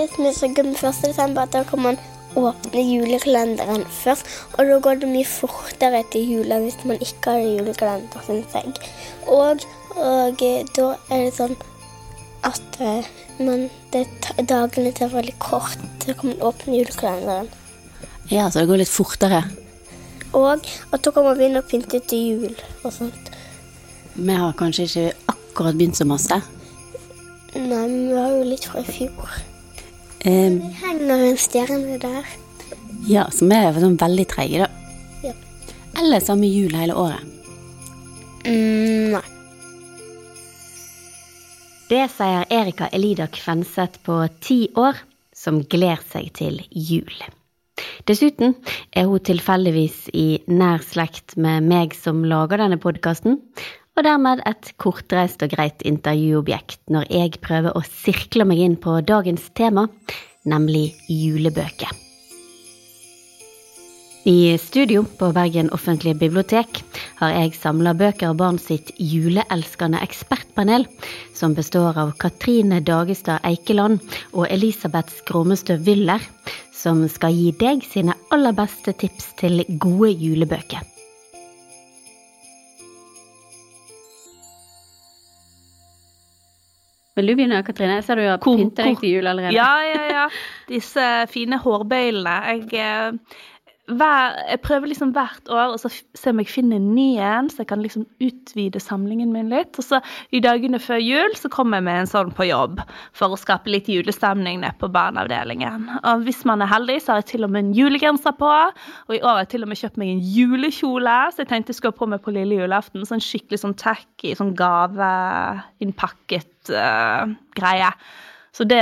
det som er så gøy med 1. desember, at da kan man åpne julekalenderen først. Og da går det mye fortere til jula hvis man ikke har julekalender, syns jeg. Og, og eh, da er det sånn at eh, man, det, dagene tar veldig kort. Så kan man åpne julekalenderen. Ja, så det går litt fortere. Og at da kan man begynne å pynte til jul og sånt. Vi har kanskje ikke akkurat begynt så masse. Nei, men vi har jo litt fra i fjor. Eh, Det henger en stjerne der. ja, som er sånn veldig treige, da. Ja. Eller samme jul hele året. Mm, nei. Det sier Erika Elida Kvenseth på ti år, som gleder seg til jul. Dessuten er hun tilfeldigvis i nær slekt med meg som lager denne podkasten, og dermed et kortreist og greit intervjuobjekt når jeg prøver å sirkle meg inn på dagens tema, nemlig julebøker. I studio på Bergen offentlige bibliotek har jeg samla Bøker og barn sitt juleelskende ekspertpanel, som består av Katrine Dagestad Eikeland og Elisabeth Skråmestø Wyller, som skal gi deg sine aller beste tips til gode julebøker. Vil du begynne, Katrine? Jeg ser du har pyntet deg til jul allerede. Ja, ja, ja. Disse fine hårbøylene. Jeg, eh, hver, jeg prøver liksom hvert år å se om jeg finner en ny en, så jeg kan liksom utvide samlingen min litt. Og så i dagene før jul så kommer jeg med en sånn på jobb for å skape litt julestemning nede på barneavdelingen. Og hvis man er heldig, så har jeg til og med en julegenser på. Og i år har jeg til og med kjøpt meg en julekjole, så jeg tenkte jeg skulle ha på meg på lille julaften. Sånn skikkelig sånn tacky, sånn gaveinnpakket uh, greie. Så det,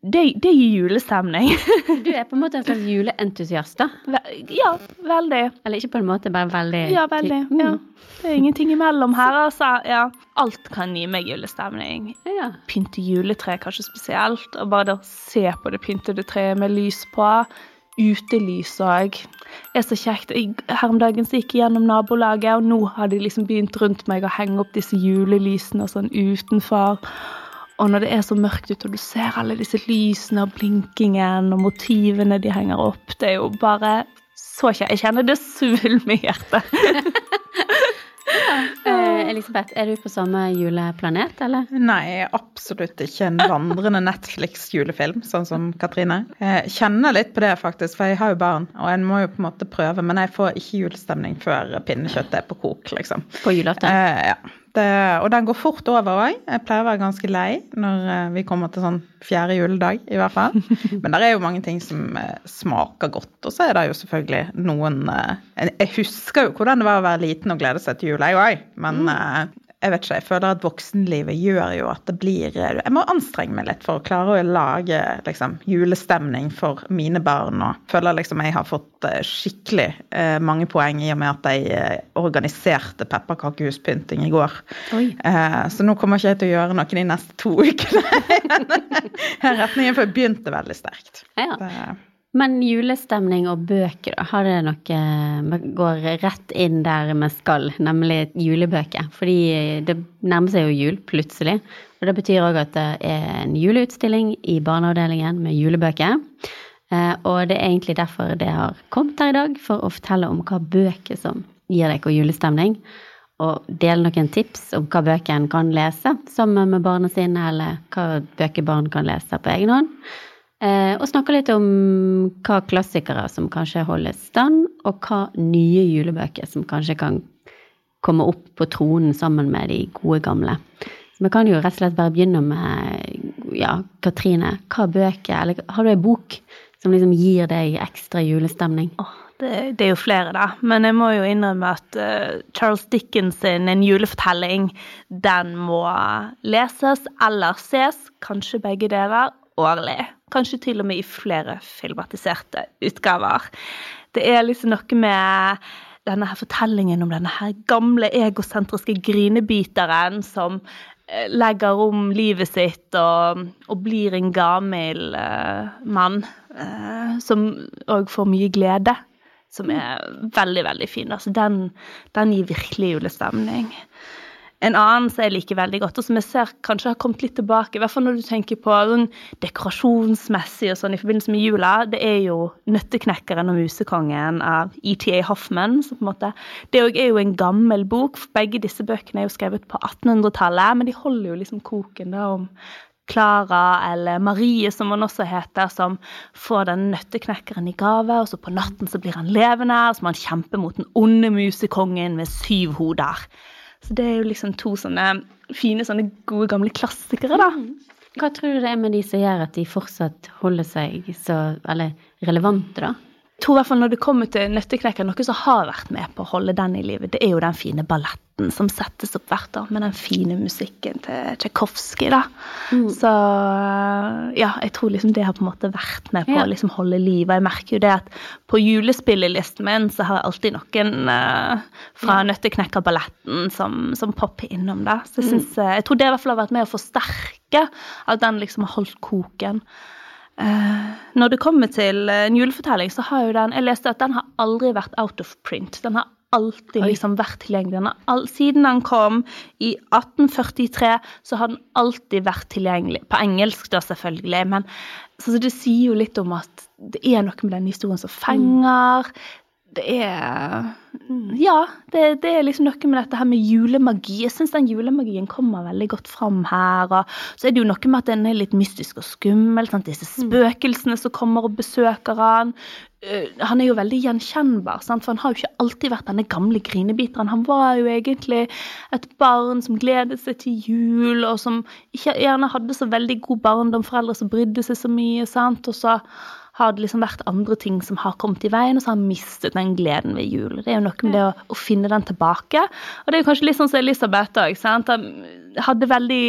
det, det gir julestemning. Du er på en måte en slags juleentusiast, da. Ve- ja, veldig. Eller ikke på en måte, bare veldig Ja, veldig. Mm. Ja. Det er ingenting imellom her, altså. Ja. Alt kan gi meg julestemning. Ja. Pynte juletre kanskje spesielt, og bare det å se på det pyntede treet med lys på. Utelys òg. er så kjekt. Her om dagen så gikk jeg gjennom nabolaget, og nå har de liksom begynt rundt meg å henge opp disse julelysene og sånn utenfor. Og når det er så mørkt ute, og du ser alle disse lysene og blinkingen og motivene de henger opp, det er jo bare så kjent. Jeg kjenner det svulmer i hjertet. Eh, Elisabeth, er du på samme juleplanet, eller? Nei, absolutt ikke en vandrende Netflix-julefilm, sånn som Katrine. Jeg kjenner litt på det, faktisk, for jeg har jo barn, og en må jo på en måte prøve, men jeg får ikke julestemning før pinnekjøttet er på kok, liksom. På julaften? Eh, ja. Det, og den går fort over òg. Jeg pleier å være ganske lei når eh, vi kommer til sånn fjerde juledag, i hvert fall. Men det er jo mange ting som eh, smaker godt. Og så er det jo selvfølgelig noen eh, Jeg husker jo hvordan det var å være liten og glede seg til jul, jeg òg. Men eh, jeg vet ikke, jeg føler at voksenlivet gjør jo at det blir eh, Jeg må anstrenge meg litt for å klare å lage liksom, julestemning for mine barn. Og føler liksom jeg har fått eh, skikkelig eh, mange poeng i og med at jeg eh, organiserte pepperkakehuspynting i går. Eh, så nå kommer ikke jeg til å gjøre noe de neste to ukene. Retningen, for jeg begynte veldig sterkt. Ja. Det, Men julestemning og bøker, da, har det noe Vi går rett inn der vi skal, nemlig julebøker. Fordi det nærmer seg jo jul, plutselig. Og det betyr òg at det er en juleutstilling i barneavdelingen med julebøker. Eh, Og det er egentlig derfor det har kommet her i dag, for å fortelle om hva bøker som gir dere julestemning. Og dele noen tips om hva bøker en kan lese sammen med barna sine, eller hva bøker barn kan lese på egen hånd. Eh, og snakke litt om hva klassikere som kanskje holder stand, og hva nye julebøker som kanskje kan komme opp på tronen sammen med de gode gamle. Vi kan jo rett og slett bare begynne med ja, Katrine. Hva bøker, eller har du ei bok som liksom gir deg ekstra julestemning? Oh, det, det er jo flere, da. Men jeg må jo innrømme at uh, Charles Dickens sin En julefortelling, den må leses eller ses, kanskje begge deler, årlig. Kanskje til og med i flere filmatiserte utgaver. Det er liksom noe med denne her fortellingen om denne her gamle egosentriske grinebiteren som eh, legger om livet sitt og, og blir en gammel uh, mann uh, som òg får mye glede. Som er veldig, veldig fin. Altså, den, den gir virkelig julestemning. En annen som jeg liker veldig godt, og som jeg ser kanskje har kommet litt tilbake, i hvert fall når du tenker på sånn dekorasjonsmessig og sånn i forbindelse med jula, det er jo 'Nøtteknekkeren og musekongen' av ETA Hoffman. som på en måte, Det er jo en gammel bok. for Begge disse bøkene er jo skrevet på 1800-tallet, men de holder jo liksom koken da om Klara eller Marie, som hun også heter, som får den nøtteknekkeren i gave, og så på natten så blir han levende, og så må han kjempe mot den onde musekongen med syv hoder. Så det er jo liksom to sånne fine, sånne gode, gamle klassikere, da. Hva tror du det er med de som gjør at de fortsatt holder seg så eller, relevante, da? Tror i hvert fall når det kommer til Nøtteknekker, noe som har vært med på å holde den i livet, det er jo den fine balletten som settes opp hvert år, med den fine musikken til Tsjajkovskij, da. Mm. Så ja, jeg tror liksom det har på en måte vært med på ja. å liksom holde liv. Og jeg merker jo det at på julespillelisten min så har jeg alltid noen uh, fra ja. Nøtteknekkerballetten som, som popper innom det. Så jeg, mm. synes, mm. jeg tror det i hvert fall har vært med å forsterke at den liksom har holdt koken. Uh, når det kommer til uh, en julefortelling, så har jo den Jeg leste at den har aldri vært out of print. Den har alltid liksom vært tilgjengelig. Den siden den kom i 1843, så har den alltid vært tilgjengelig. På engelsk, da, selvfølgelig. Men så, så det sier jo litt om at det er noe med den historien som fenger. Det er Ja, det, det, er liksom noe med dette her med julemagi. Jeg syns den julemagien kommer veldig godt fram her. Og så er det jo noe med at den er litt mystisk og skummel. Sant? Disse mm. spøkelsene som kommer og besøker han. Uh, han er jo veldig gjenkjennbar, sant? for han har jo ikke alltid vært denne gamle grinebiteren. Han var jo egentlig et barn som gledet seg til jul, og som ikke gjerne hadde så veldig god barndom, foreldre som brydde seg så mye. sant? Og så har det liksom vært andre ting som har kommet i veien, og så har han mistet den gleden ved jul. Det er jo noe med det å, å finne den tilbake. Og det er jo kanskje litt sånn som Elisabeth òg. Han hadde veldig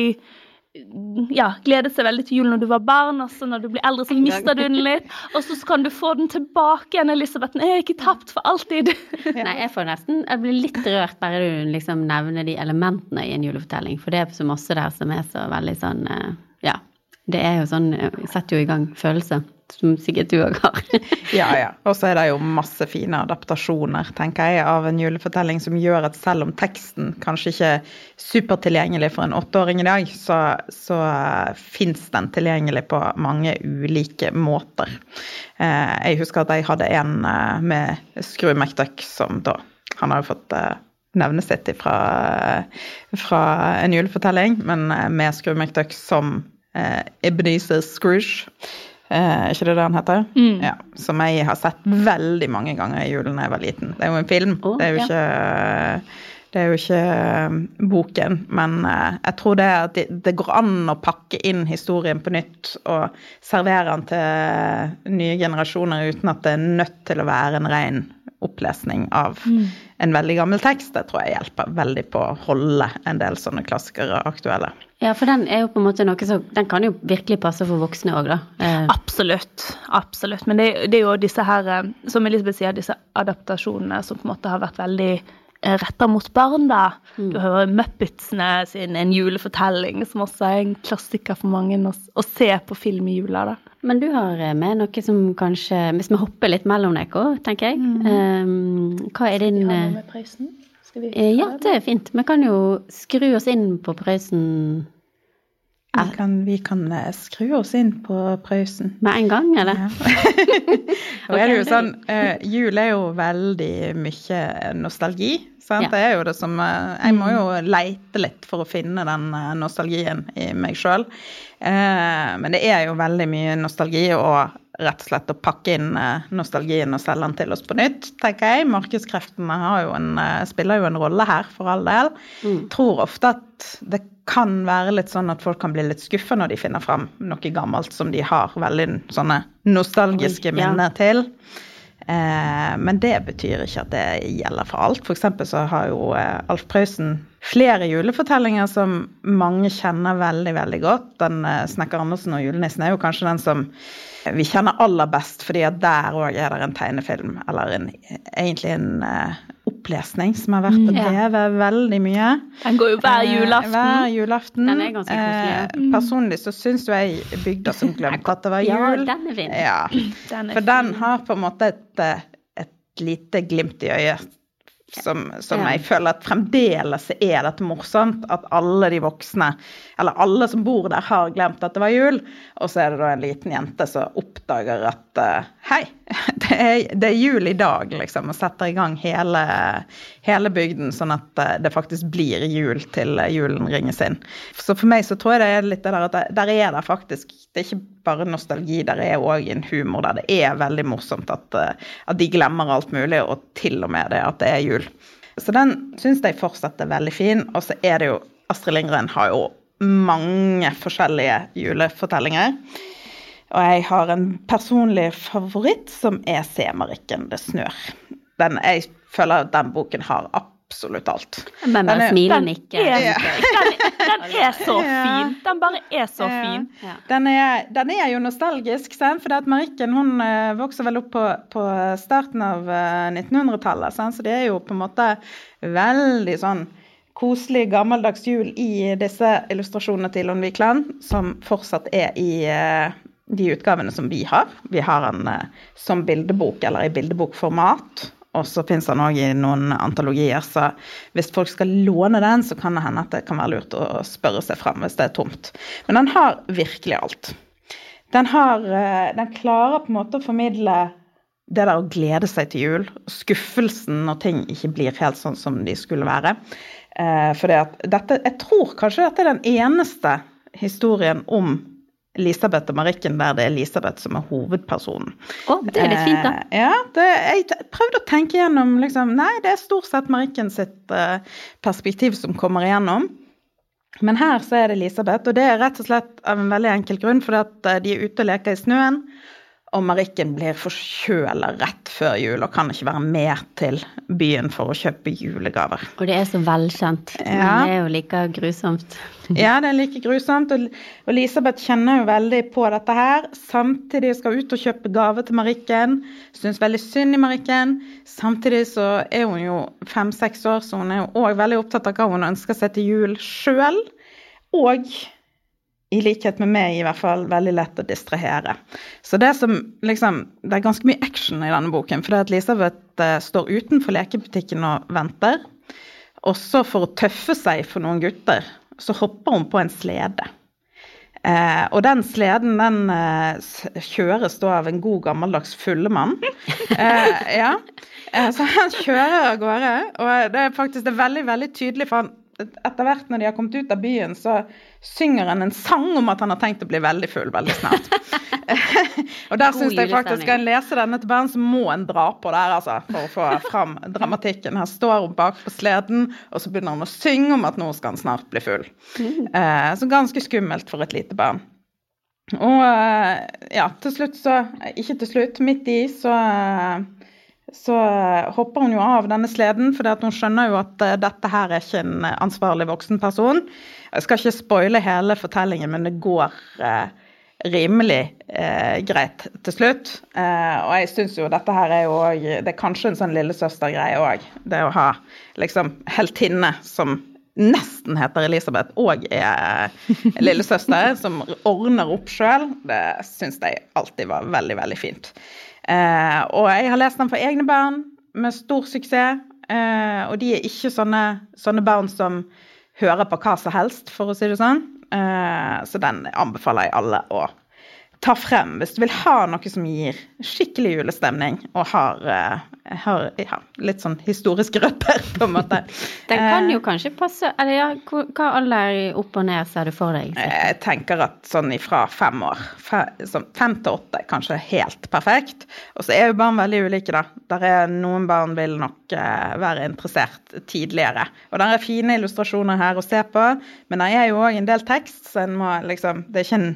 ja, gledet seg veldig til jul når du var barn, og så når du blir eldre, så mister du den litt. Og så kan du få den tilbake igjen, Elisabeth. Den er ikke tapt for alltid. Nei, jeg får nesten Jeg blir litt rørt bare du liksom nevner de elementene i en julefortelling, for det er så masse der som er så veldig sånn eh, Ja. Det er jo sånn Setter jo i gang følelser som sikkert du òg har. ja, ja. Og så er det jo masse fine adaptasjoner, tenker jeg, av en julefortelling som gjør at selv om teksten kanskje ikke er supertilgjengelig for en åtteåring i dag, så, så fins den tilgjengelig på mange ulike måter. Eh, jeg husker at jeg hadde en eh, med Screw McDuck som da Han har jo fått eh, navnet sitt fra, fra en julefortelling, men med Screw McDuck som Ebenezer Scrooge. Eh, ikke det det han heter? Mm. Ja, som jeg har sett veldig mange ganger i julen da jeg var liten. Det er jo en film. Oh, det er jo ja. ikke det er jo ikke eh, boken, men eh, jeg tror det, at det, går an å pakke inn historien på nytt og servere den til nye generasjoner uten at det er nødt til å være en ren opplesning av mm. en veldig gammel tekst. Det tror jeg hjelper veldig på å holde en del sånne klassikere aktuelle. Ja, for den er jo på en måte noe som Den kan jo virkelig passe for voksne òg, da. Eh. Absolutt. Absolutt. Men det, det, er jo disse her, eh, som Elisabeth sier, disse adaptasjonene som på en måte har vært veldig eh, retta mot barn, da. Mm. Du hører Muppetsene sin En julefortelling, som også er en klassiker for mange å, å, se på film i jula, da. Men du har med noe som kanskje Hvis vi hopper litt mellom dere, tenker jeg. Mm. Um, hva er din Skal vi ha noe med prøysen? Ja, det er fint. Vi kan jo skru oss inn på Prøysen vi kan, vi kan, eh, skru oss inn på Prøysen. Med en gang, eller? Ja. er det jo sånn, uh, Jul er jo veldig mye nostalgi. Ja. Det er jo det som uh, Jeg må jo mm. leite litt for å finne den uh, nostalgien i meg sjøl. men det er jo veldig mye nostalgi, og rett og slett å pakke inn nostalgien og selge den til oss på nytt, tenker jeg. Markedskreftene jo en, spiller jo en rolle her, for all del. Mm. Tror ofte at det kan være litt sånn at folk kan bli litt skuffa når de finner fram noe gammelt som de har veldig sånne nostalgiske Oi, ja. minner til. Eh, men det betyr ikke at det gjelder for alt. F.eks. så har jo eh, Alf Prøysen flere julefortellinger som mange kjenner veldig, veldig godt. Den eh, 'Snekker Andersen og julenissen' er jo kanskje den som vi kjenner aller best, fordi at der òg er det en tegnefilm, eller en, egentlig en opplesning som har vært på TV mm. veldig mye. Den går jo hver eh, julaften. hver julaften. Den er ganske koselig. Eh, personlig så syns jo jeg 'Bygda som glemte at det var jul'. Ja, den er fin. Ja. Den er For den har på en måte et, et lite glimt i øyet som, som ja. jeg føler at fremdeles er dette morsomt. At alle de voksne, eller alle som bor der, har glemt at det var jul. Og så er det da en liten jente som oppdager at uh, hei, det er, det er, jul i dag, liksom. Og setter i gang hele, hele bygden, sånn at uh, det faktisk blir jul til julen ringes inn. Så for meg så tror jeg det er litt det der at der er det faktisk Det er ikke bare nostalgi, der er òg en humor der det er veldig morsomt at, uh, at de glemmer alt mulig, og til og med det at det er jul. Så den syns jeg fortsatt er veldig fin. Og så er det jo Astrid Lindgren har jo mange forskjellige julefortellinger. Og jeg har en personlig favoritt som er 'Semarikken det snør'. Den, jeg føler at den boken har absolutt alt. Men bare smile og nikke. Den, er så fin. Den bare er så fin. Den er, den er jo nostalgisk, for at Marikken hun eh, vokser vel opp på, på starten av 1900-tallet. Eh, så det er jo på en måte veldig sånn koselig, gammeldags jul i disse illustrasjonene til Lundvikland, som fortsatt er i eh, de utgavene som vi har. Vi har den som bildebok eller i bildebokformat. Og så fins den òg i noen antologier, så hvis folk skal låne den, så kan det hende at det kan være lurt å spørre seg fram hvis det er tomt. Men den har virkelig alt. Den, har, eh, den klarer på en måte å formidle det der å glede seg til jul. Skuffelsen når ting ikke blir helt sånn som de skulle være. Eh, for jeg tror kanskje dette er den eneste historien om Elisabeth og Marikken der det er Elisabeth som er hovedpersonen. Oh, det er litt fint, da. Eh, ja, det, jeg prøvde å tenke gjennom liksom, Nei, det er stort sett Marikken sitt eh, perspektiv som kommer igjennom. Men her så er det Elisabeth, og det er rett og slett av en veldig enkel grunn, fordi at uh, de er ute og leker i snøen og Marikken blir forkjøla rett før jul og kan ikke være med til byen for å kjøpe julegaver. Og det er så velkjent. Ja. Men det er jo like grusomt. ja, det er like grusomt. Og Elisabeth kjenner jo veldig på dette her. Samtidig skal hun ut og kjøpe gave til Marikken. Syns veldig synd i Marikken. Samtidig så er hun jo fem-seks år, så hun er jo òg veldig opptatt av hva hun ønsker seg til jul sjøl. Og i likhet med meg, i hvert fall veldig lett å distrahere. Så det som liksom Det er ganske mye action i denne boken. For det at Elisabeth eh, står utenfor lekebutikken og venter. Også for å tøffe seg for noen gutter, så hopper hun på en slede. Eh, og den sleden den eh, kjøres da av en god gammeldags fullemann. Eh, ja. Eh, så han kjører av gårde, og det er faktisk det er veldig, veldig tydelig, for han etter hvert når de har kommet ut av byen, så synger han en sang om at han har tenkt å bli veldig full veldig snart. og der syns jeg faktisk skal en lese denne til så må en dra på der, altså, for å få fram dramatikken. Her står hun bak på sleden, og så begynner han å synge om at nå skal han snart bli full. Mm. Eh, så ganske skummelt for et lite barn. Og eh, ja, til slutt så Ikke til slutt, midt i så eh, så hopper hun jo av denne sleden, for hun skjønner jo at uh, dette her er ikke en ansvarlig voksen person. Jeg skal ikke spoile hele fortellingen, men det går eh, rimelig eh, greit til slutt. og jeg syns jo dette her er jo òg Det er kanskje en sånn lillesøstergreie òg. Det å ha liksom heltinne som nesten heter Elisabeth og er lillesøster, som ordner opp sjøl, det syns jeg alltid var veldig, veldig fint. Eh, og jeg har lest den for egne barn med stor suksess. Eh, og de er ikke sånne, sånne, barn som hører på hva som helst, for å si det sånn. Eh, så den anbefaler jeg alle å ta frem hvis du vil ha noe som gir skikkelig julestemning og har, uh, har ja, litt sånn historiske røtter, på en måte. Den kan jo kanskje passe Eller ja, hva alder opp og ned ser du for deg? Jeg tenker at sånn ifra fem år. Sånn fem til åtte kanskje helt perfekt. Og så er jo barn veldig ulike, da. Der er Noen barn vil nok være interessert tidligere. Og der er fine illustrasjoner her å se på, men det er jo òg en del tekst, så en må liksom Det er ikke en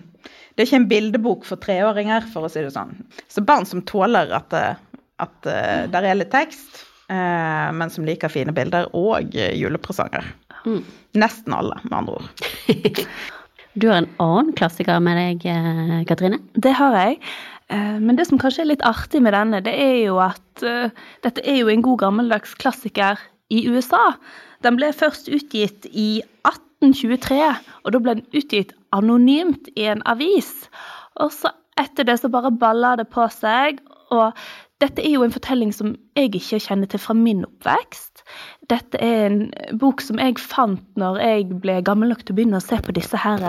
det er ikke en bildebok for treåringer, for å si det sånn. Så barn som tåler at, eh, at uh, der er litt tekst, uh, men som liker fine bilder, og julepresanger. Mm. Nesten alle, med andre ord. du har en annen klassiker med deg, Katrine? Det har jeg. Men det som kanskje er litt artig med denne, det er jo at dette er jo en god gammeldags klassiker i USA. Den ble først utgitt i 1823, og da ble den utgitt anonymt i en avis. Og så etter det så bare balla det på seg. Og dette er jo en fortelling som jeg ikke kjenner til fra min oppvekst. dette er en bok som jeg fant når jeg ble gammel nok til å begynne å se på disse her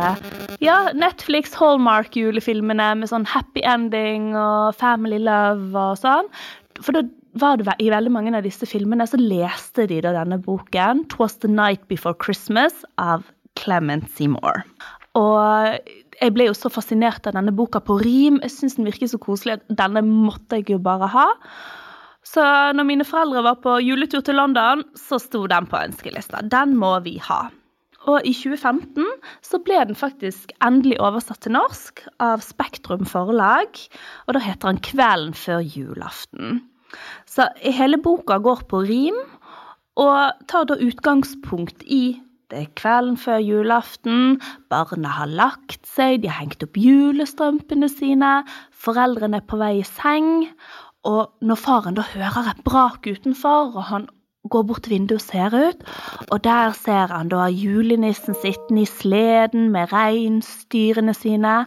ja, Netflix Hallmark-julefilmene med sånn happy ending og family love og sånn. For da var det i veldig mange av disse filmene så leste de da denne boken, 'Twas the Night Before Christmas' av Clement Seymour. Og jeg ble jo så fascinert av denne boka på rim. Jeg syns den virker så koselig at denne måtte jeg jo bare ha. Så når mine foreldre var på juletur til London, så sto den på ønskelista. Den må vi ha. Og i 2015 så ble den faktisk endelig oversatt til norsk av Spektrum forlag. Og da heter den 'Kvelden før julaften'. Så hele boka går på rim, og tar da utgangspunkt i det er kvelden før julaften, barna har lagt seg, de har hengt opp julestrømpene sine, foreldrene er på vei i seng, og når faren da hører et brak utenfor, og han går bort til vinduet og ser ut, og der ser han da julenissen sittende i sleden med reinsdyrene sine,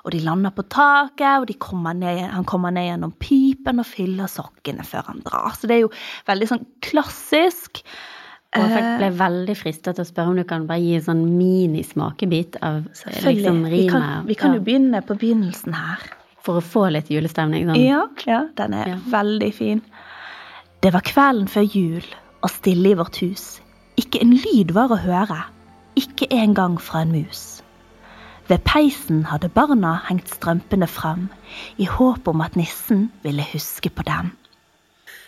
og de lander på taket, og kommer ned, han kommer ned gjennom pipen og fyller sokkene før han drar. Så det er jo veldig sånn klassisk. Og jeg ble veldig fristet til å spørre om du kan bare gi en sånn minismakebit av liksom, rimet. Vi kan, vi kan jo begynne på begynnelsen her. For å få litt julestemning? Sånn. Ja, ja, den er ja. veldig fin. Det var kvelden før jul og stille i vårt hus. Ikke en lyd var å høre. Ikke engang fra en mus. Ved peisen hadde barna hengt strømpene fram, i håp om at nissen ville huske på dem.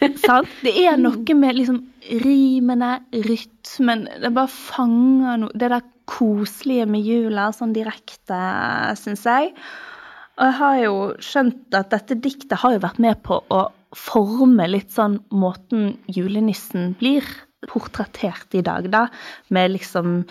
Sant? Det er noe med liksom rimene, rytmen Det bare fanger noe Det der koselige med jula sånn direkte, syns jeg. Og jeg har jo skjønt at dette diktet har jo vært med på å forme litt sånn måten julenissen blir portrettert i dag, da. Med liksom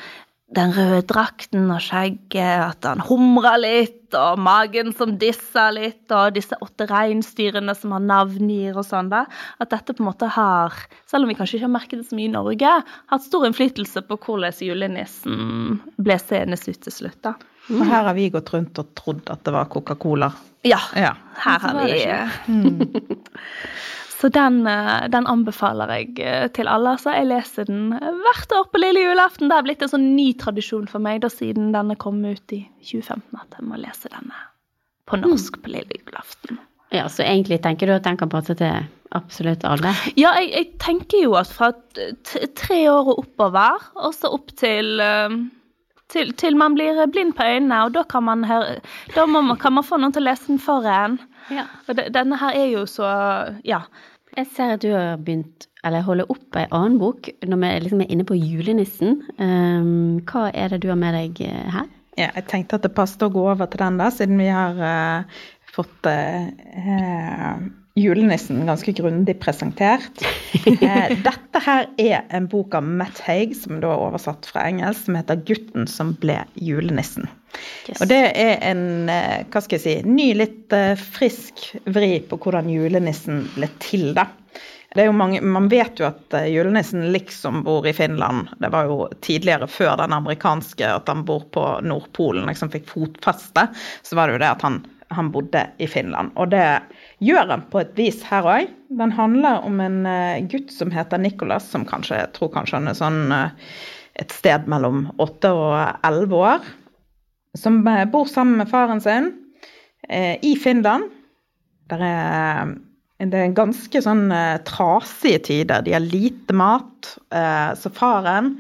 den røde drakten og skjegget, at han humrer litt, og magen som disser litt, og disse åtte reinsdyrene som han navngir og sånn, da. At dette på en måte har, selv om vi kanskje ikke har merket det så mye i Norge, hatt stor innflytelse på hvordan julenissen ble seende ut til slutt, da. Og her har vi gått rundt og trodd at det var Coca-Cola. Ja, ja. Her har vi mm. Så den, eh, den, anbefaler jeg eh, til alle. Så jeg leser den hvert år på lille julaften. Det har blitt en sånn ny tradisjon for meg da siden denne kom ut i 2015, at jeg må lese denne på norsk på lille julaften. Ja, Så egentlig tenker du at den kan passe til absolutt alle? Ja, jeg, jeg tenker jo at fra tre år og oppover, og så opp til eh, til, til, man blir blind på øynene, og da kan man, høre, da man, kan man få noen til å lese den for en. Ja. Og de, denne her er jo så Ja. Jeg ser at du har begynt, eller holder opp ei annen bok når vi liksom er inne på julenissen. Um, hva er det du har med deg eh, her? Ja, jeg tenkte at det passet å gå over til den, da, siden vi har uh, fått uh, julenissen ganske grundig presentert. Eh, dette her er en bok av Matt Haig, som da er oversatt fra engelsk, som heter 'Gutten som ble julenissen'. Yes. Og det er en eh, hva skal jeg si, ny, litt eh, frisk vri på hvordan julenissen ble til, da. Det er jo mange, Man vet jo at julenissen liksom bor i Finland. Det var jo tidligere, før den amerikanske, at han bor på Nordpolen, liksom fikk fotfeste. Så var det jo det at han, han bodde i Finland. Og det gjør han på et vis her òg. Den handler om en uh, gutt som heter Nicholas, som kanskje, jeg tror kanskje han er sånn uh, et sted mellom åtte og elleve år. Som uh, bor sammen med faren sin i Finland. Der er, det er ganske sånn trasige tider. De har lite mat. så faren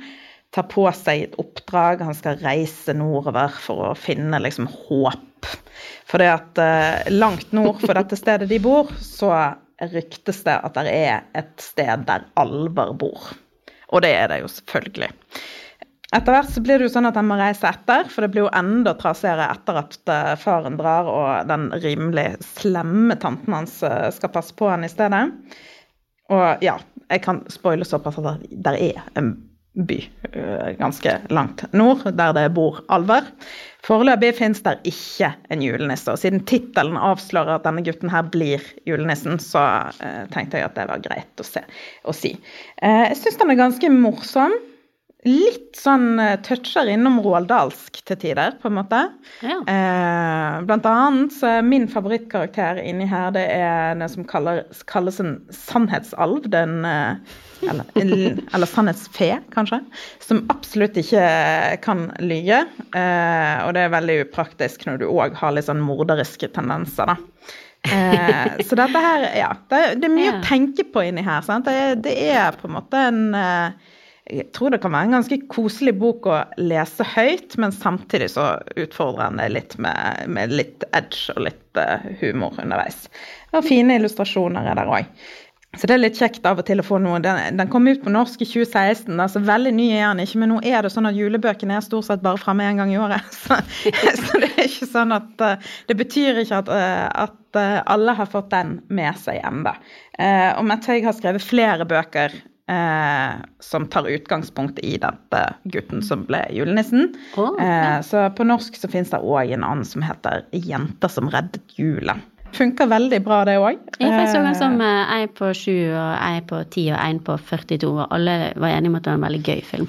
tar på seg et oppdrag. Han skal reise nordover for å finne liksom håp for det at eh, langt nord for dette stedet de bor, så ryktes det at det er et sted der alver bor. Og det er det jo selvfølgelig. Etter hvert så blir det jo sånn at han må reise etter, for det blir jo enda trasigere etter at eh, faren drar og den rimelig slemme tanten hans eh, skal passe på han i stedet. Og ja, jeg kan spoile såpass at det er en by ganske langt nord der det bor alver. Foreløpig finnes der ikke en julenisse, og siden tittelen avslører at denne gutten her blir julenissen, så eh, tenkte jeg at det var greit å, se, å si. Eh, jeg syns den er ganske morsom. litt sånn eh, toucher innom roaldalsk til tider, på en måte. Ja. Eh, blant annet så er min favorittkarakter inni her, det er den som kaller, kalles en sannhetsalv. Den eh, eller, eller sannhetsfe, kanskje. Som absolutt ikke kan lyge. Eh, og det er veldig upraktisk når du òg har litt sånn morderiske tendenser, da. Eh, så dette her, ja. Det, det er mye Ja. å tenke på inni her. Det, det er på en måte en eh, jeg tror det kan være en ganske koselig bok å lese høyt, men samtidig så utfordrer den deg litt med, med litt edge og litt eh, humor underveis. Og fine illustrasjoner er der òg. Så det er litt kjekt av og til å få noe. Den, den kom ut på norsk i 2016, altså veldig ny er den ikke, men nå er det sånn at julebøkene er stort sett bare framme én gang i året. Så, så det er ikke sånn at eh, Det betyr ikke at, eh, at eh, alle har fått den med seg ennå. Og Mette Høig har skrevet flere bøker eh, som tar utgangspunkt i dette gutten som ble julenissen. Å, Eh, så på norsk så finnes det òg en annen som heter 'Jenter som reddet jula'. Funker veldig bra, det òg. Jeg så den som eh, ei på sju og ei på ti og en på 42, og alle var enige om at det var en veldig gøy film.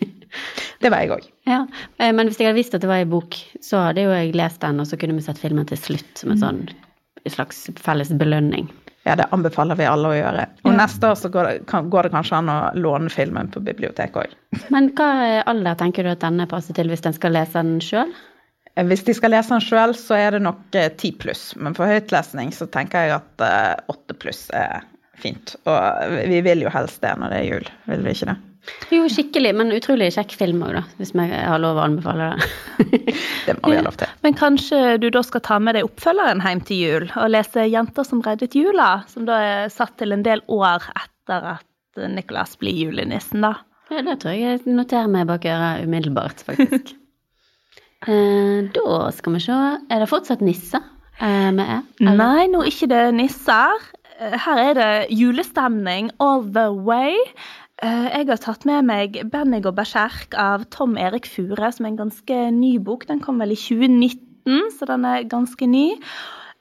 det var jeg òg. ja, eh, Men hvis jeg hadde visst at det var ei bok, så hadde jo jeg lest den, og så kunne vi sett filmen til slutt som en sånn slags felles belønning. Ja, det anbefaler vi alle å gjøre. Og neste år så går det, kan, går det kanskje an å låne filmen på biblioteket òg. Men hva alder tenker du at denne passer til hvis den skal lese den sjøl? Eh, Hvis de skal lese den sjøl, så er det nok ti 10 pluss. Men for høytlesning så tenker jeg at åtte 8 pluss er fint. Og vi vil jo helst det når det er jul, vil vi ikke det? Jo, skikkelig, men utrolig kjekk film òg, da. Hvis vi har lov å anbefale det. Det må vi ha lov til. Men kanskje du da skal ta med deg oppfølgeren hjem til jul og lese 'Jenter som reddet jula', som da er satt til en del år etter at Nicholas blir julenissen, da. Ja, det tror jeg jeg noterer meg bak øret umiddelbart, faktisk. eh, da skal vi se Er det fortsatt nisser eh, vi er? Eller? Nei, nå er ikke det nisser. Eh, Her er det julestemning all the way. Eh, Jeg har tatt med meg 'Benny og Berserk' av Tom Erik Fure, som er en ganske ny bok. Den kom vel i 2019, så den er ganske ny.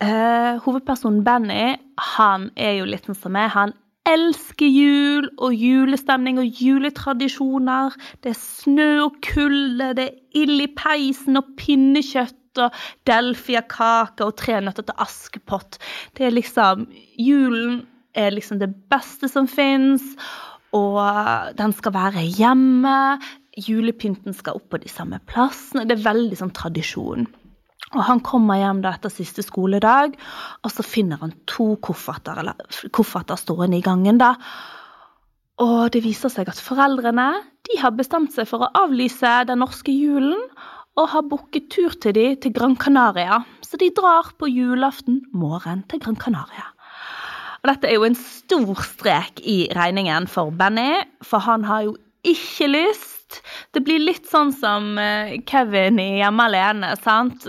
Eh, hovedpersonen Benny han er jo litt sånn som meg. Han elsker jul og julestemning og juletradisjoner. Det er snø og kulde, det er ild i peisen og pinnekjøtt og delfiakake og tre nøtter til Askepott. Det er liksom Julen er liksom det beste som fins, og den skal være hjemme. Julepynten skal opp på de samme plassene. Det er veldig sånn tradisjon. Og han kommer hjem da etter siste skoledag, og så finner han to kofferter, eller kofferter stående i gangen. da. Og det viser seg at foreldrene de har bestemt seg for å avlyse den norske julen, og har booket tur til de til Gran Canaria. Så de drar på julaften morgen til Gran Canaria. Og dette er jo en stor strek i regningen for Benny, for han har jo ikke lyst. Det blir litt sånn som eh, Kevin i Hjemme alene, sant?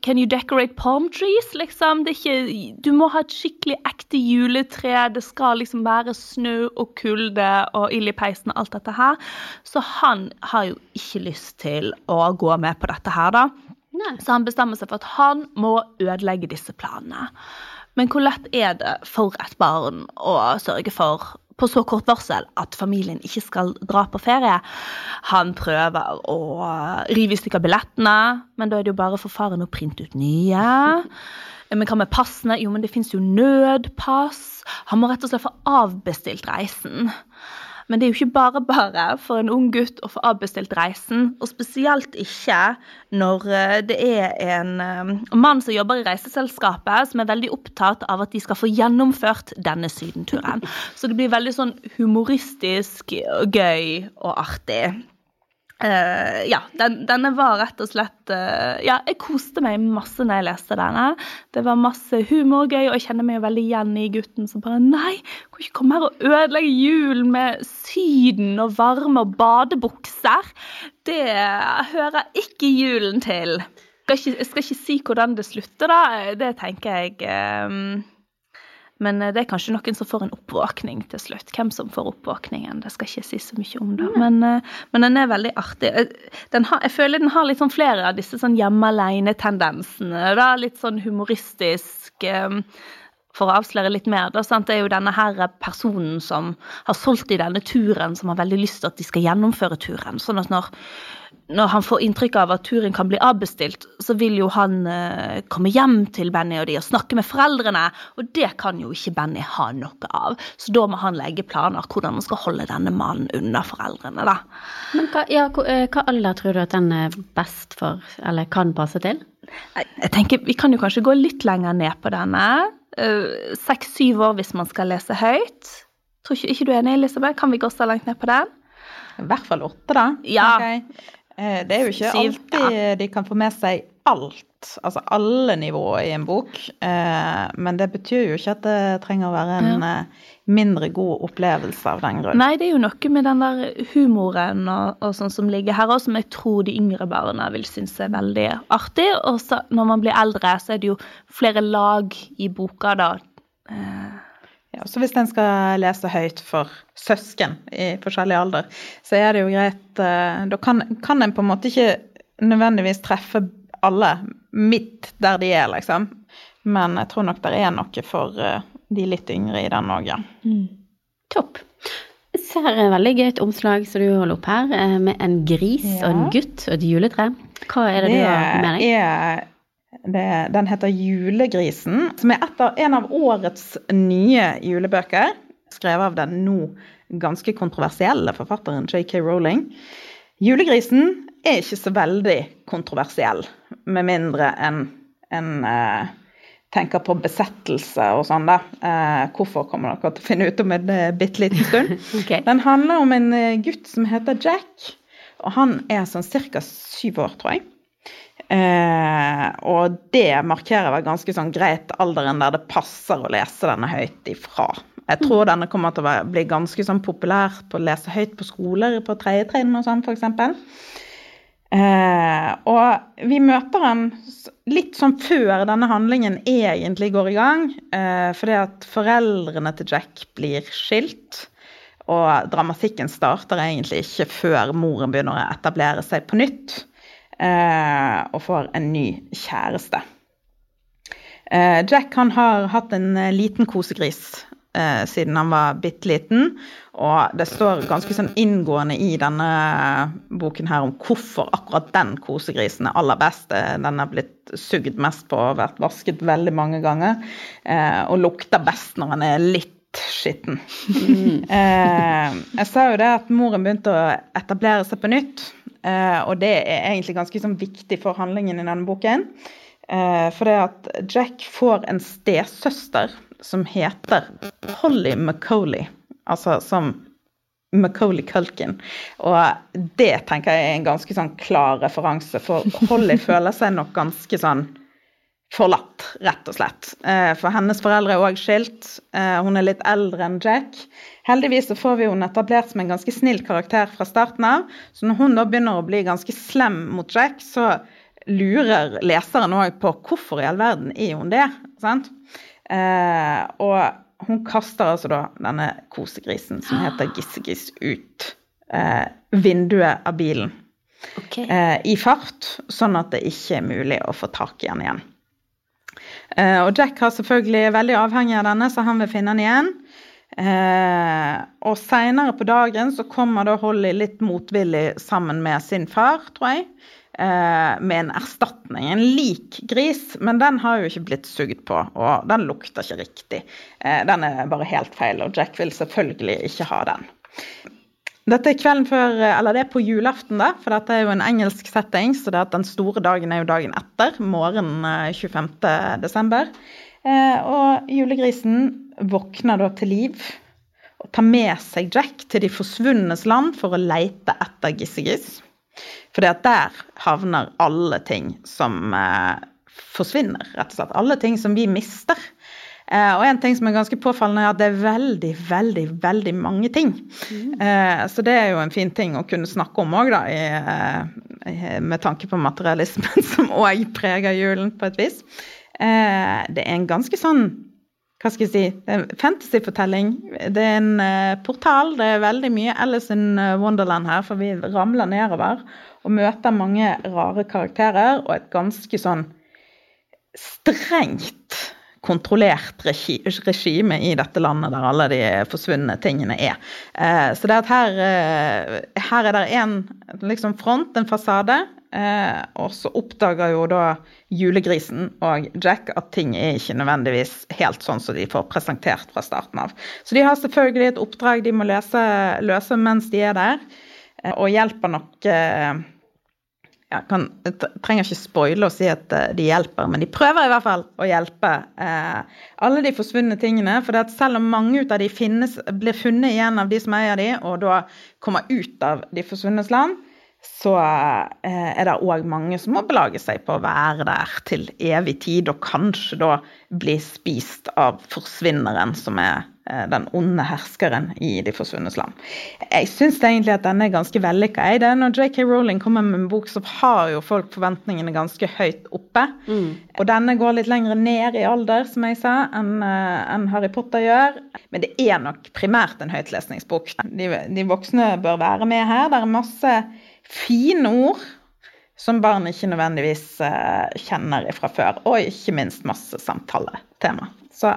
Can you decorate palm trees, liksom? Det ikke, du må ha et skikkelig ekte juletre. Det skal liksom være snø og kulde og ild i peisen og alt dette her. Så han har jo ikke lyst til å gå med på dette her, da. Nei. Så han bestemmer seg for at han må ødelegge disse planene. Men hvor lett er det for et barn å sørge for på så kort varsel at familien ikke skal dra på ferie? Han prøver å rive i stykker billettene, men da er det jo bare for faren å printe ut nye. Men hva med passene? Jo, men det fins jo nødpass. Han må rett og slett få avbestilt reisen. Men det er jo ikke bare bare for en ung gutt å få avbestilt reisen, og spesielt ikke når eh, det er en eh, mann som jobber i reiseselskapet som er veldig opptatt av at de skal få gjennomført denne sydenturen. Så det blir veldig sånn humoristisk, gøy og artig. Eh, ja, den, denne var rett og slett uh, Ja, jeg koste meg masse når jeg leste denne. Det var masse humor og jeg kjenner meg veldig igjen i gutten som bare Nei, kan ikke komme her og ødelegge julen med Syden og varme og badebukser. Det hører ikke julen til. Skal ikke, jeg skal ikke si hvordan det slutter, da. Det tenker jeg eh, men det er kanskje noen som får en oppvåkning til slutt. Hvem som får oppvåkningen, det skal ikke si så mye om. da. Men, eh, men den er veldig artig. Den har, jeg føler den har litt sånn flere av disse sånn hjemme alene-tendensene. Litt sånn humoristisk. eh, for å avsløre litt mer, da, det er jo denne her personen som har solgt i denne turen, som har veldig lyst til at de skal gjennomføre turen. Sånn at når, når han får inntrykk av at turen kan bli avbestilt, så vil jo han eh, komme hjem til Benny og de og snakke med foreldrene, og det kan jo ikke Benny ha noe av. Så da må han legge planer hvordan han skal holde denne mannen unna foreldrene, da. Men hva, ja, hva, eh, alder tror du at den er best for, eller kan passe til? Jeg tenker Vi kan jo kanskje gå litt lenger ned på denne. Eh, seks-syv år hvis man skal lese høyt. Tror ikke, ikke du er enig, Elisabeth? Kan vi gå så langt ned på den? I hvert fall åtte, da. Ja. Okay. Eh, det er jo ikke alltid de kan få med seg alt, altså alle nivåer i en bok. Eh, men det betyr jo ikke at det trenger å være en mindre god opplevelse av den grunn. Nei, det er jo noe med den der humoren og, og sånn som ligger her òg, som jeg tror de yngre barna vil synes er veldig artig. Og når man blir eldre, så er det jo flere lag i boka, da. Ja, så hvis en skal lese høyt for søsken i forskjellig alder, så er det jo greit Da kan, kan en på en måte ikke nødvendigvis treffe alle midt der de er, liksom. Men jeg tror nok det er noe for uh, de litt yngre i den òg, ja. Mm. Topp. Jeg ser et veldig gøyt omslag som du holder opp her, eh, med en gris ja. og en gutt og et juletre. Hva er det, det du har med deg? Er, det, den heter Julegrisen, som er av, en av årets nye julebøker. Skrevet av den nå ganske kontroversielle forfatteren J.K. Rowling. Julegrisen er ikke så veldig kontroversiell, med mindre enn en uh, tenker på besettelse og sånn, da. Uh, hvorfor kommer dere til å finne ut om en uh, bitte liten stund. okay. Den handler om en uh, gutt som heter Jack, og han er sånn ca. syv år, tror jeg. Og det markerer vel ganske sånn greit alderen der det passer å lese denne høyt ifra. Jeg tror denne kommer til å bli ganske sånn populær på å lese høyt på skoler på tredje trinn og sånn, f.eks. Eh, og vi møter han litt sånn før denne handlingen egentlig går i gang. Eh, fordi at foreldrene til Jack blir skilt. Og dramatikken starter egentlig ikke før moren begynner å etablere seg på nytt. Eh, og får en ny kjæreste. Eh, Jack han har hatt en eh, liten kosegris siden han var bitte liten. Og det står ganske sånn inngående i denne boken her om hvorfor akkurat den kosegrisen er aller best. Den har blitt sugd mest på og vært vasket veldig mange ganger. Og lukter best når han er litt skitten. Mm. eh, jeg sa jo det at moren begynte å etablere seg på nytt. Eh, og det er egentlig ganske sånn, viktig for handlingen i denne boken. Eh, for det at Jack får en stesøster som heter Holly Macauley. Altså som Macauley Culkin. Og det tenker jeg er en ganske sånn klar referanse, for Holly føler seg nok ganske sånn forlatt, rett og slett. Eh, for hennes foreldre er òg skilt. Eh, hun er litt eldre enn Jack. Heldigvis så får vi henne etablert som en ganske snill karakter fra starten av. Så når hun da begynner å bli ganske slem mot Jack, så lurer leseren òg på hvorfor i all verden er hun det. sant? Eh, og hun kaster altså da denne kosegrisen som heter Gissegris ut vinduet av bilen okay. i fart, sånn at det ikke er mulig å få tak i den igjen. Eh, og Jack har selvfølgelig veldig avhengig av denne, så han vil finne den igjen. Eh, og seinere på dagen så kommer da Holly litt motvillig sammen med sin far, tror jeg. Eh, med en erstatning, en lik gris, men den har jo ikke blitt sugd på, og den lukter ikke riktig. Eh, den er bare helt feil, og Jack vil selvfølgelig ikke ha den. Dette er kvelden før, eller det er på julaften, da, for dette er jo en engelsk setting, så det er at den store dagen er jo dagen etter, morgenen 25. Eh, desember. Og julegrisen våkner da til liv og tar med seg Jack til de forsvunnes land for å leite etter Gissegis. For der havner alle ting som eh, forsvinner, rett og slett. Alle ting som vi mister. Eh, og en ting som er ganske påfallende, er at det er veldig, veldig, veldig mange ting. Mm. Eh, så det er jo en fin ting å kunne snakke om òg, da, i, med tanke på materialismen som òg preger julen på et vis. Eh, det er en ganske sånn hva skal jeg si, det er en fantasyfortelling. Det er en uh, portal. Det er veldig mye Alice in Wonderland her, for vi ramler nedover og møter mange rare karakterer og et ganske sånn strengt kontrollert regime i dette landet der alle de forsvunne tingene er. Eh, så det at her, eh, her er det en liksom front, en fasade, eh, og så oppdager jo da julegrisen og Jack at ting er ikke nødvendigvis helt sånn som de får presentert fra starten av. Så de har selvfølgelig et oppdrag de må løse, løse mens de er der, og hjelper nok jeg, kan, trenger ikke spoile og si at eh, de hjelper, men de prøver i hvert fall å hjelpe eh, alle de forsvunne tingene. For selv om mange av de finnes, blir funnet igjen av de som eier de, og da kommer ut av de forsvunnes land, så eh, er det òg mange som må belage seg på å være der til evig tid, og kanskje da bli spist av forsvinneren, som er den onde herskeren i De forsvunnes land. Jeg syns egentlig at denne er ganske vellykka. Når JK Rowling kommer med en bok, så har jo folk forventningene ganske høyt oppe. Mm. Og denne går litt lenger ned i alder, som jeg sa, enn eh, en Harry Potter gjør. Men det er nok primært en høytlesningsbok. De, de voksne bør være med her. Det er masse fine ord som barn ikke nødvendigvis uh, kjenner fra før. Og ikke minst masse samtaletema. Så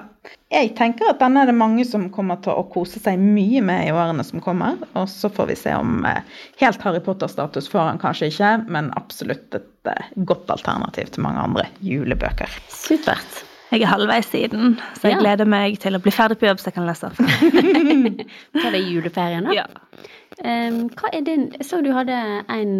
jeg tenker at denne er det mange som kommer til å kose seg mye med i årene som kommer. Og så får vi se om uh, helt Harry Potter-status får han kanskje ikke, men absolutt et uh, godt alternativ til mange andre julebøker. Supert. Jeg er halvveis siden, så jeg ja. gleder meg til å bli ferdig på jobb så jeg kan lese. Ta det i juleferien, da. Ja. Um, hva er din Jeg så du hadde en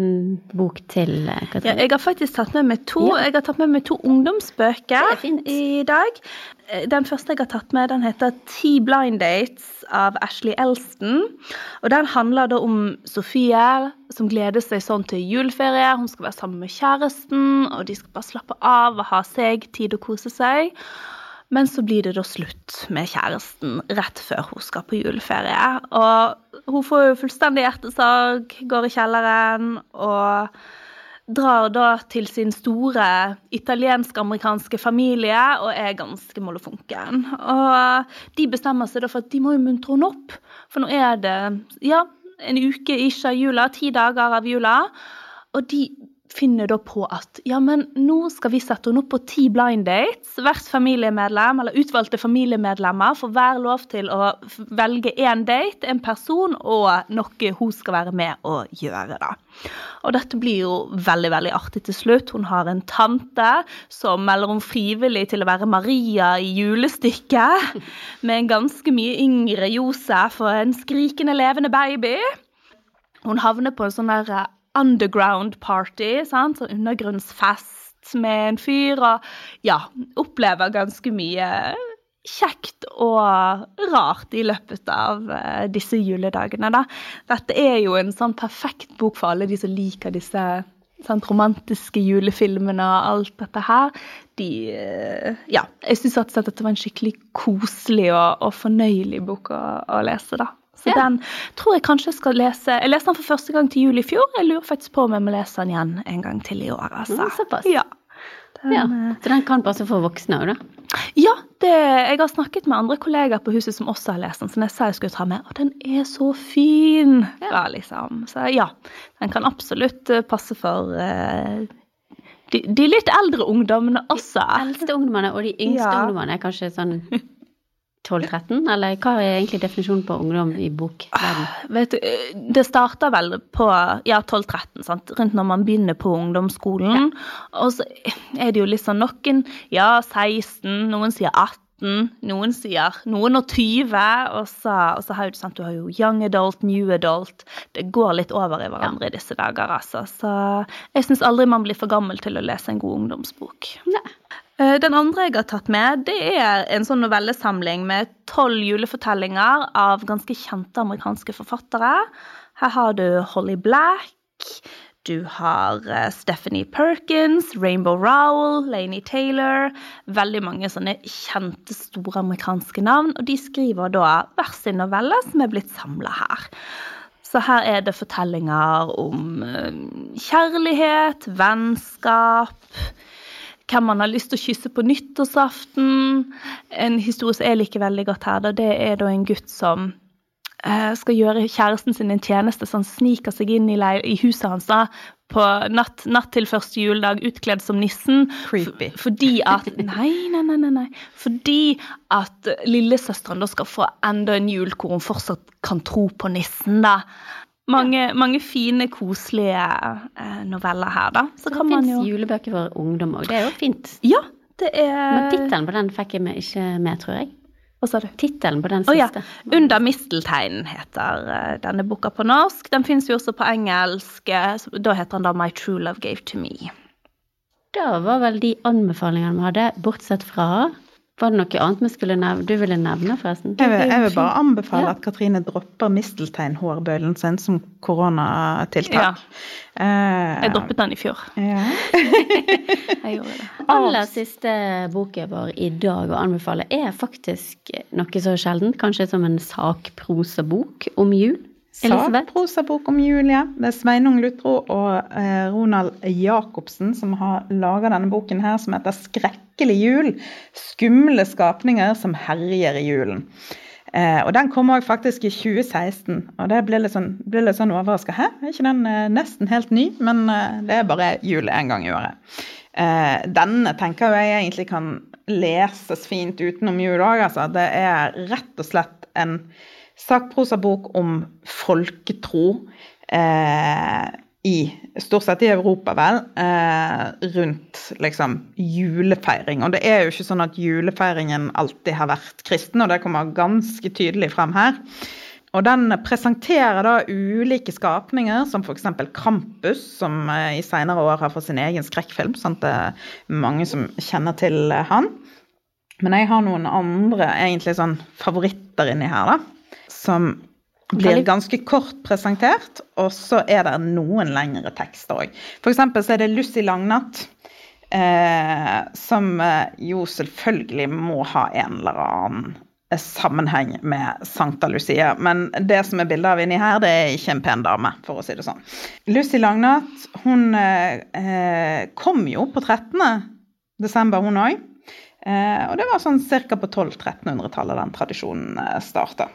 bok til, eh, Katrine. Ja, jeg har faktisk tatt med meg to. Ja. Jeg har tatt med meg to ungdomsbøker i dag. Eh, den første jeg har tatt med, den heter T Blind Dates av Ashley Elston. Og den handler da om Sofie som gleder seg sånn til juleferie. Hun skal være sammen med kjæresten, og de skal bare slappe av og ha seg, tid å kose seg. Men så blir det da slutt med kjæresten rett før hun skal på juleferie. Og hun får jo fullstendig hjertesorg, går i kjelleren og drar da til sin store italiensk-amerikanske familie og er ganske molefonken. Og de bestemmer seg da for at de må jo muntre henne opp, for nå er det ja, en uke ikke av jula, ti dager av jula. Og de finner da på at ja, men nå skal vi sette henne opp på ti blind dates. Hvert familiemedlem, eller utvalgte familiemedlemmer får hver lov til å velge én date, en person, og noe hun skal være med å gjøre. da. Og dette blir jo veldig veldig artig til slutt. Hun har en tante som melder om frivillig til å være Maria i julestykket, med en ganske mye yngre Josef og en skrikende levende baby. Hun havner på en sånn der underground party, sant? sånn undergrunnsfest med en fyr, og ja, opplever ganske mye kjekt og rart i løpet av uh, disse juledagene. Da. Dette er jo en sånn perfekt bok for alle de som liker disse sånn, romantiske julefilmene og alt dette her. De uh, Ja, jeg syns at dette var en skikkelig koselig og, og fornøyelig bok å, å lese, da. Så ja. den tror jeg kanskje jeg skal lese. Jeg leste den for første gang til jul i fjor. Jeg lurer faktisk på om jeg må lese den igjen en gang til i år. Altså. Mm. Ja. Den, ja. Eh, så den kan passe for voksne òg, da? Ja, det, jeg har snakket med andre kollegaer på huset som også har lest den, som jeg sa jeg skulle ta med, og den er så fin! Ja. Da, liksom. Så ja, den kan absolutt eh, passe for uh, de, de, litt eldre ungdommene også. De eldste ungdommene og de yngste ja. ungdommene kanskje sånn 12-13, eller hva er egentlig definisjonen på ungdom i bokverden? Ah, vet du, det starter vel på ja, 12-13, rundt når man begynner på ungdomsskolen. Ja. Og så er det jo liksom noen ja, 16, noen sier 18. Noen sier noen og 20, og så, og så har du, sant, du har jo young adult, new adult. Det går litt over i hverandre i disse dager, altså. Så jeg syns aldri man blir for gammel til å lese en god ungdomsbok. Nei. Eh, den andre jeg har tatt med, det er en sånn novellesamling med tolv julefortellinger av ganske kjente amerikanske forfattere. Her har du Holly Black, du har eh, Stephanie Perkins, Rainbow Rowell, Laney Taylor Veldig mange sånne kjente, store amerikanske navn. Og de skriver da hver sin novelle som er blitt samla her. Så her er det fortellinger om eh, kjærlighet, vennskap hvem man har lyst til å kysse på nyttårsaften. En historie som jeg liker veldig godt her, da, det er da en gutt som eh, skal gjøre kjæresten sin en tjeneste, så han sniker seg inn i, i huset hans da, på natt, natt, til første juledag utkledd som nissen. Creepy. Fordi at Nei, nei, nei. nei, nei. Fordi at lillesøsteren da skal få enda en jul hvor hun fortsatt kan tro på nissen, da. Mange, ja. mange fine, koselige eh, noveller her, da. Så, Så det fins jo... julebøker for ungdom òg. Det er jo fint. Ja, det er Men tittelen på den fikk jeg ikke med, tror jeg. Hva sa du? Tittelen på den siste. Oh, ja. 'Under mistelteinen' heter uh, denne boka på norsk. Den fins jo også på engelsk. Eh, da heter den da 'My True Love Gave To Me'. Da var vel de anbefalingene vi hadde, bortsett fra var det noe annet vi skulle nevne? Du ville nevne, forresten? Jeg vil, jeg vil bare anbefale ja. at Katrine dropper misteltein-hårbøylen sin som koronatiltak. Ja. Uh, jeg droppet den i fjor. Ja. jeg gjorde det. Aller siste boken vår i dag å anbefale er faktisk noe så sjeldent, kanskje som en sakprosabok om jul. Sakprosabok om Julie. Det er Sveinung Lutro og eh, Ronald Jacobsen som har laga denne boken her, som heter 'Skrekkelig jul'. Skumle skapninger som herjer i julen. Eh, og den kom òg faktisk i 2016, og det ble litt sånn, ble litt sånn overraska. Hæ, er ikke den eh, nesten helt ny? Men det er bare jul én gang i året. Eh, denne tenker jeg egentlig kan leses fint utenom jul òg, altså. Det er rett og slett en sakprosabok om folketro eh, i Stort sett i Europa, vel. Eh, rundt liksom julefeiring. Og det er jo ikke sånn at julefeiringen alltid har vært kristen, og det kommer ganske tydelig frem her. Og den presenterer da ulike skapninger, som f.eks. Krampus, som eh, i senere år har fått sin egen skrekkfilm. Sant? Det er mange som kjenner til han. Men jeg har noen andre egentlig sånn favoritter inni her, da som blir ganske kort presentert, og så er det noen lengre tekster òg. F.eks. så er det Lucy Langnatt, eh, som eh, jo selvfølgelig må ha en eller annen eh, sammenheng med Sankta Lucia. Men det som er bildet av inni her, det er ikke en pen dame, for å si det sånn. Lucy Langnatt, hun eh, kom jo på 13. desember, hun òg. Eh, og det var sånn ca. på 1200-1300-tallet den tradisjonen eh, starta.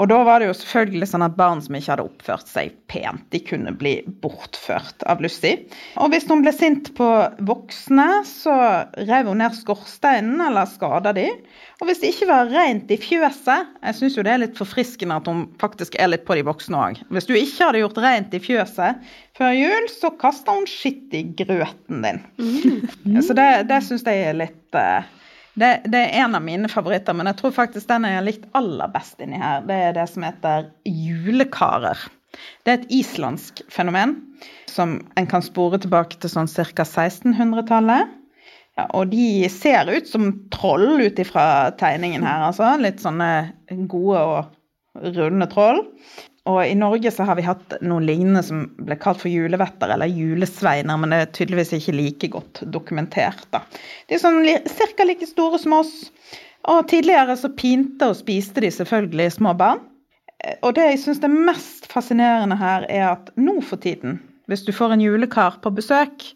Og da var det jo selvfølgelig sånn at barn som ikke hadde oppført seg pent, de kunne bli bortført av Lucy. Og hvis hun ble sint på voksne, så rev hun ned skorsteinen eller skada de. Og hvis det ikke var rent i fjøset Jeg syns jo det er litt forfriskende at hun faktisk er litt på de voksne òg. Hvis du ikke hadde gjort rent i fjøset før jul, så kasta hun skitt i grøten din. Mm. Så det, det syns jeg er litt det, det, er en av mine favoritter, men jeg tror faktisk den jeg har likt aller best inni her, det er det som heter julekarer. Det er et islandsk fenomen som en kan spore tilbake til sånn ca. 1600-tallet. Ja, og de ser ut som troll ut ifra tegningen her, altså. Litt sånne gode og runde troll. Og i Norge så har vi hatt noen lignende som ble kalt for julevetter eller julesveiner, men det er tydeligvis ikke like godt dokumentert. da. De er sånn ca. like store som oss. Og tidligere så pinte og spiste de selvfølgelig små barn. Eh, og det jeg syns er mest fascinerende her, er at nå for tiden, hvis du får en julekar på besøk,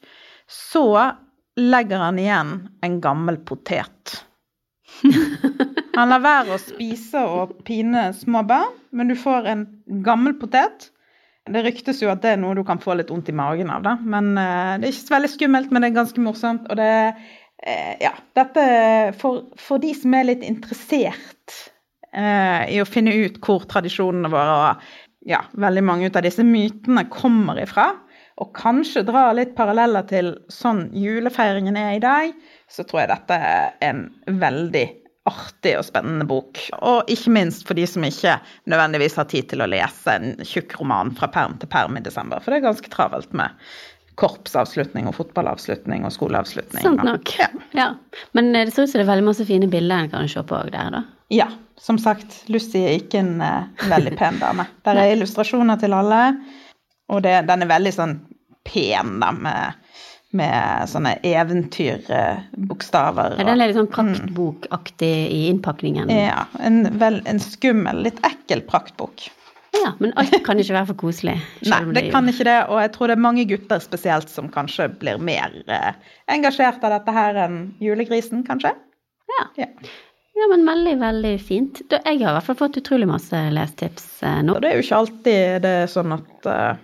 så legger han igjen en gammel potet. Han lar være å spise og pine små barn, men du får en gammel potet. Det ryktes jo at det er noe du kan få litt vondt i magen av, da. Men uh, det er ikke så veldig skummelt, men det er ganske morsomt. Og det uh, Ja, dette for, for, de som er litt interessert uh, i å finne ut hvor tradisjonene våre og ja, veldig mange av disse mytene kommer ifra, og kanskje dra litt paralleller til sånn julefeiringen er i dag, så tror jeg dette er en veldig artig og spennende bok. Og ikke minst for de som ikke nødvendigvis har tid til å lese en tjukk roman fra perm til perm i desember, for det er ganske travelt med korpsavslutning og fotballavslutning og skoleavslutning. Sant nok. Ja. ja. Men eh, det ser ut som det er veldig masse fine bilder en kan se på der, da. Ja. Som sagt, Lucy er ikke en uh, veldig pen dame. Der er illustrasjoner til alle, og det, den er veldig sånn pen, da, med med sånne eventyrbokstaver. Ja, den er litt sånn praktbokaktig i innpakningen? Ja. En, vel, en skummel, litt ekkel praktbok. Ja, Men alt kan ikke være for koselig? Nei, det, det kan ikke det. Og jeg tror det er mange gutter spesielt som kanskje blir mer eh, engasjert av dette her enn julegrisen, kanskje. Ja. ja. Ja, men veldig, veldig fint. Jeg har i hvert fall fått utrolig masse lestips eh, nå. Og det er jo ikke alltid det er sånn at uh,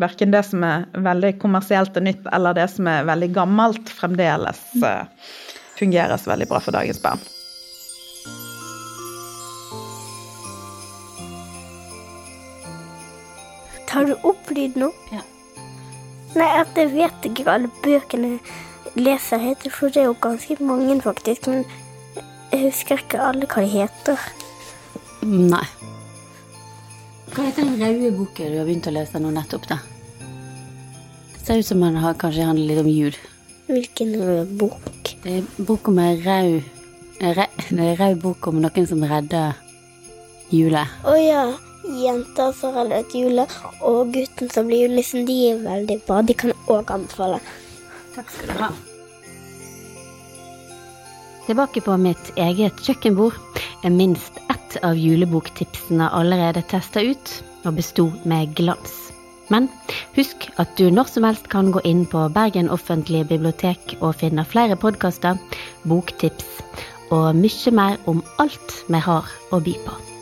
verken det som er veldig kommersielt og nytt, eller det som er veldig gammelt, fremdeles uh, fungerer så veldig bra for dagens barn. Tar du opp lyd nå? Ja. Nei, at jeg vet ikke alle bøkene leser heter, for det er jo ganske mange, faktisk. Men jeg husker ikke alle hva de heter. Nei. Hva heter den røde boka du har begynt å lese nå nettopp, da? Det ser ut som den har, kanskje handler litt om jul. Hvilken rød bok? Det er bok om en rød Det er rød bok om noen som redder jula. Å ja. Jenta som reddet jula, og gutten som blir julenissen. De er veldig bra. De kan òg anbefale. Takk skal du ha. Tilbake på mitt eget kjøkkenbord er minst ett av juleboktipsene allerede testa ut, og besto med glans. Men husk at du når som helst kan gå inn på Bergen offentlige bibliotek og finne flere podkaster, boktips og mye mer om alt vi har å by på.